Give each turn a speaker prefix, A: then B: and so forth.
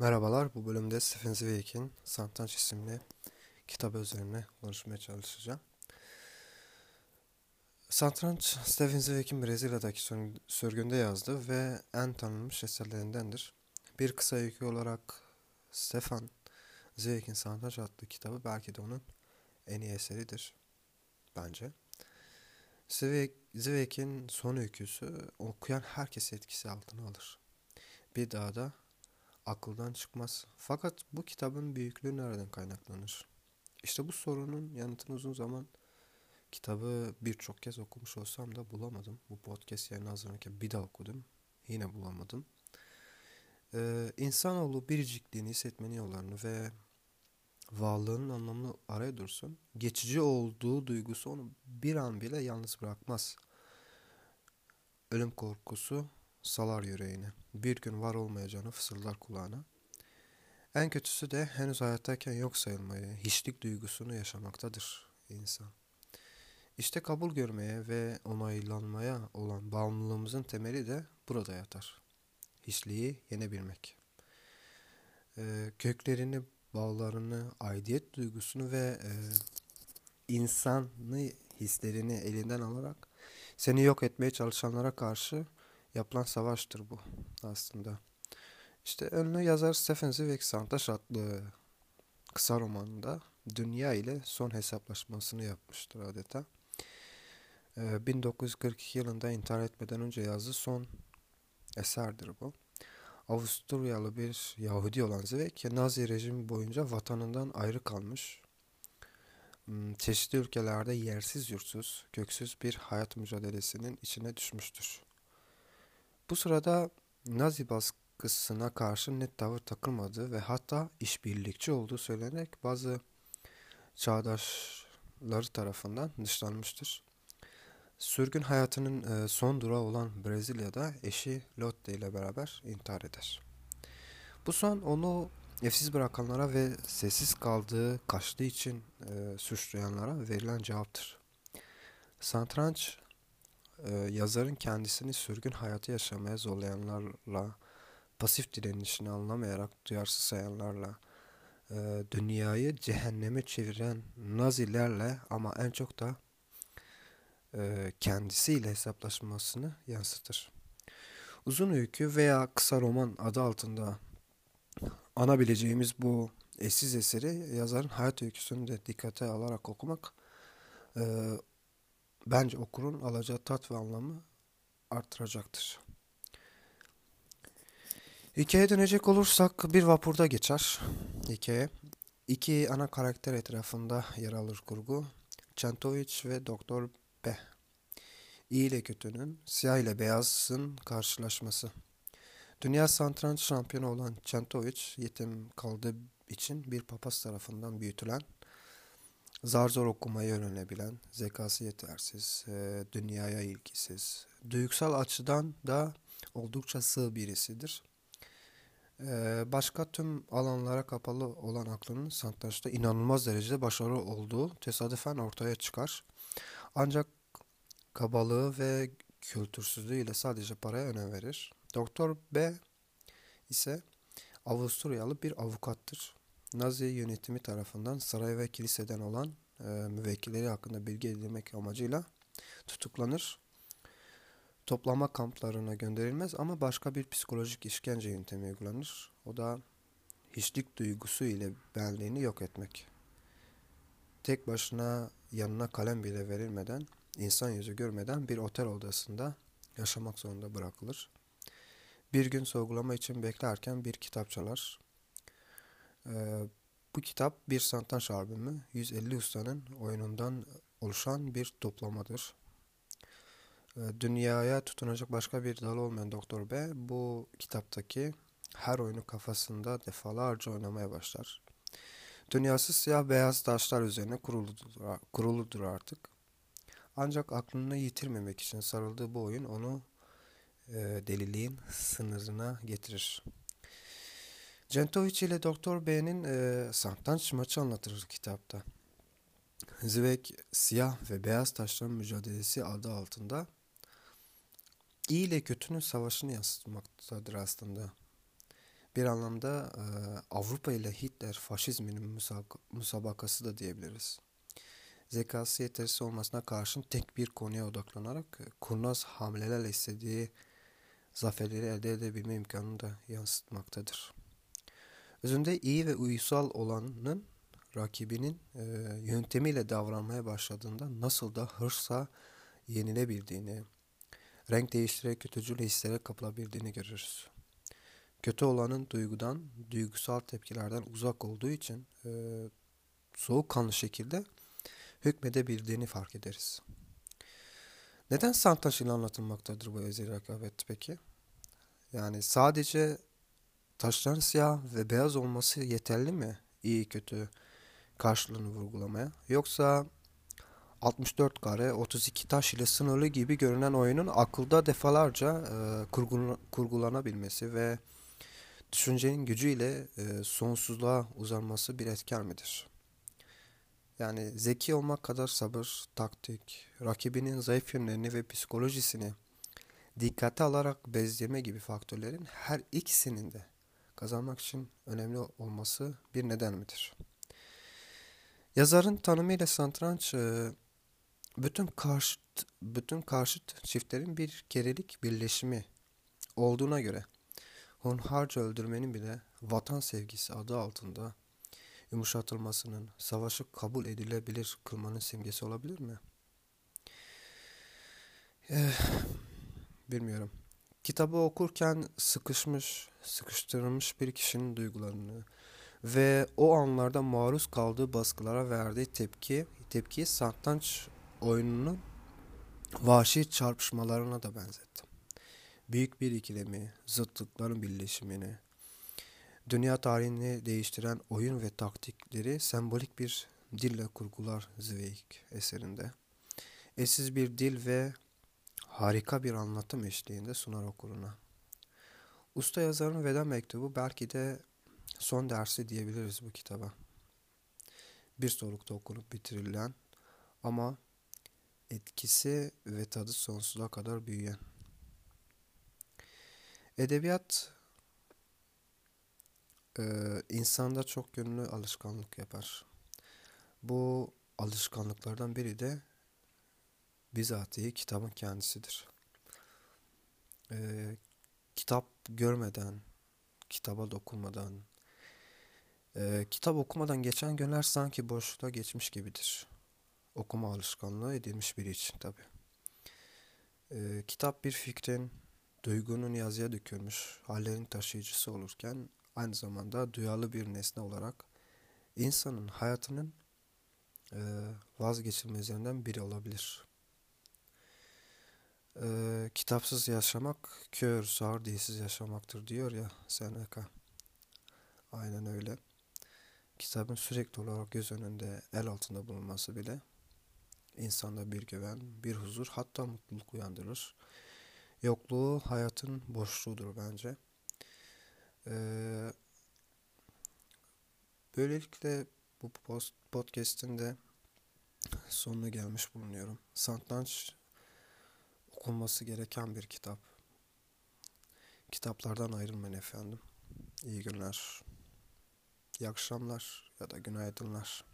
A: Merhabalar, bu bölümde Stephen Zweig'in Satranç isimli kitabı üzerine konuşmaya çalışacağım. Satranç, Stephen Zweig'in Brezilya'daki sürgünde yazdığı ve en tanınmış eserlerindendir. Bir kısa öykü olarak Stefan Zweig'in Satranç adlı kitabı belki de onun en iyi eseridir, bence. Zweig, Zweig'in son öyküsü okuyan herkesi etkisi altına alır. Bir daha da akıldan çıkmaz. Fakat bu kitabın büyüklüğü nereden kaynaklanır? İşte bu sorunun yanıtını uzun zaman kitabı birçok kez okumuş olsam da bulamadım. Bu podcast yerine hazırlanırken bir daha okudum. Yine bulamadım. Ee, insanoğlu biricikliğini hissetmenin yollarını ve varlığının anlamını araya dursun. Geçici olduğu duygusu onu bir an bile yalnız bırakmaz. Ölüm korkusu salar yüreğine. Bir gün var olmayacağını fısıldar kulağına. En kötüsü de henüz hayattayken yok sayılmayı, hiçlik duygusunu yaşamaktadır insan. İşte kabul görmeye ve onaylanmaya olan bağımlılığımızın temeli de burada yatar. Hiçliği yenebilmek. Ee, köklerini, bağlarını, aidiyet duygusunu ve e, insanlı hislerini elinden alarak seni yok etmeye çalışanlara karşı yapılan savaştır bu aslında. İşte ünlü yazar Stephen Zweig Santaş adlı kısa romanında dünya ile son hesaplaşmasını yapmıştır adeta. 1942 ee, yılında intihar etmeden önce yazdığı son eserdir bu. Avusturyalı bir Yahudi olan Zweig, Nazi rejimi boyunca vatanından ayrı kalmış, hmm, çeşitli ülkelerde yersiz yurtsuz, köksüz bir hayat mücadelesinin içine düşmüştür. Bu sırada Nazi baskısına karşı net tavır takılmadığı ve hatta işbirlikçi olduğu söylenerek bazı çağdaşları tarafından dışlanmıştır. Sürgün hayatının e, son durağı olan Brezilya'da eşi Lotte ile beraber intihar eder. Bu son onu evsiz bırakanlara ve sessiz kaldığı, kaçtığı için e, suçlayanlara verilen cevaptır. Santranç e, yazarın kendisini sürgün hayatı yaşamaya zorlayanlarla, pasif direnişini anlamayarak duyarsız sayanlarla, e, dünyayı cehenneme çeviren nazilerle ama en çok da e, kendisiyle hesaplaşmasını yansıtır. Uzun öykü veya kısa roman adı altında anabileceğimiz bu eşsiz eseri yazarın hayat öyküsünü de dikkate alarak okumak e, bence okurun alacağı tat ve anlamı artıracaktır. Hikayeye dönecek olursak bir vapurda geçer hikaye. İki ana karakter etrafında yer alır kurgu. Çentoviç ve Doktor B. İyi ile kötünün, siyah ile beyazın karşılaşması. Dünya santranç şampiyonu olan Çentoviç yetim kaldığı için bir papaz tarafından büyütülen zar zor okumayı öğrenebilen, zekası yetersiz, e, dünyaya ilgisiz, duygusal açıdan da oldukça sığ birisidir. E, başka tüm alanlara kapalı olan aklının satrançta inanılmaz derecede başarılı olduğu tesadüfen ortaya çıkar. Ancak kabalığı ve kültürsüzlüğüyle sadece paraya önem verir. Doktor B ise Avusturyalı bir avukattır. Nazi yönetimi tarafından saray ve kiliseden olan e, müvekkilleri hakkında bilgi edinmek amacıyla tutuklanır. Toplama kamplarına gönderilmez ama başka bir psikolojik işkence yöntemi uygulanır. O da hiçlik duygusu ile benliğini yok etmek. Tek başına yanına kalem bile verilmeden, insan yüzü görmeden bir otel odasında yaşamak zorunda bırakılır. Bir gün sorgulama için beklerken bir kitap çalar. Ee, bu kitap bir satranç albümü 150 ustanın oyunundan oluşan bir toplamadır. Ee, dünyaya tutunacak başka bir dal olmayan Doktor B bu kitaptaki her oyunu kafasında defalarca oynamaya başlar. Dünyası siyah beyaz taşlar üzerine kuruludur, kuruludur artık. Ancak aklını yitirmemek için sarıldığı bu oyun onu e, deliliğin sınırına getirir. Centovic ile Doktor B'nin e, satranç maçı anlatır kitapta. Zweig siyah ve beyaz taşların mücadelesi adı altında iyi ile kötünün savaşını yansıtmaktadır aslında. Bir anlamda e, Avrupa ile Hitler faşizminin musabakası da diyebiliriz. Zekası yetersiz olmasına karşın tek bir konuya odaklanarak e, kurnaz hamlelerle istediği zaferleri elde edebilme imkanını da yansıtmaktadır. Özünde iyi ve uysal olanın rakibinin e, yöntemiyle davranmaya başladığında nasıl da hırsa yenilebildiğini, renk değiştirerek kötücül hislere kapılabildiğini görürüz. Kötü olanın duygudan, duygusal tepkilerden uzak olduğu için e, soğukkanlı şekilde hükmedebildiğini fark ederiz. Neden santaş ile anlatılmaktadır bu özel rekabet peki? Yani sadece taşların siyah ve beyaz olması yeterli mi iyi kötü karşılığını vurgulamaya? Yoksa 64 kare 32 taş ile sınırlı gibi görünen oyunun akılda defalarca e, kurgulanabilmesi ve düşüncenin gücüyle e, sonsuzluğa uzanması bir etken midir? Yani zeki olmak kadar sabır, taktik, rakibinin zayıf yönlerini ve psikolojisini dikkate alarak bezdirme gibi faktörlerin her ikisinin de kazanmak için önemli olması bir neden midir? Yazarın tanımıyla satranç e, bütün karşıt bütün karşıt çiftlerin bir kerelik birleşimi olduğuna göre hunharca öldürmenin bile vatan sevgisi adı altında yumuşatılmasının savaşı kabul edilebilir kılmanın simgesi olabilir mi? Eh, bilmiyorum. Kitabı okurken sıkışmış, sıkıştırılmış bir kişinin duygularını ve o anlarda maruz kaldığı baskılara verdiği tepki, tepkiyi satranç oyununun vahşi çarpışmalarına da benzettim. Büyük bir ikilemi, zıtlıkların birleşimini, dünya tarihini değiştiren oyun ve taktikleri sembolik bir dille kurgular Zweig eserinde. Eşsiz bir dil ve harika bir anlatım eşliğinde sunar okuruna. Usta yazarın veda mektubu belki de son dersi diyebiliriz bu kitaba. Bir solukta okunup bitirilen ama etkisi ve tadı sonsuza kadar büyüyen. Edebiyat e, insanda çok yönlü alışkanlık yapar. Bu alışkanlıklardan biri de bizatihi kitabın kendisidir. E, kitap görmeden, kitaba dokunmadan, e, kitap okumadan geçen günler sanki boşluğa geçmiş gibidir okuma alışkanlığı edilmiş biri için tabi. Ee, kitap bir fikrin, duygunun yazıya dökülmüş hallerin taşıyıcısı olurken aynı zamanda duyarlı bir nesne olarak insanın hayatının e, vazgeçilmezlerinden biri olabilir. E, kitapsız yaşamak kör, sağır, dilsiz yaşamaktır diyor ya Seneca. Aynen öyle. Kitabın sürekli olarak göz önünde, el altında bulunması bile insanda bir güven, bir huzur hatta mutluluk uyandırır. Yokluğu hayatın boşluğudur bence. Ee, böylelikle bu podcast'in de sonuna gelmiş bulunuyorum. Satranç okunması gereken bir kitap. Kitaplardan ayrılmayın efendim. İyi günler. İyi akşamlar ya da günaydınlar.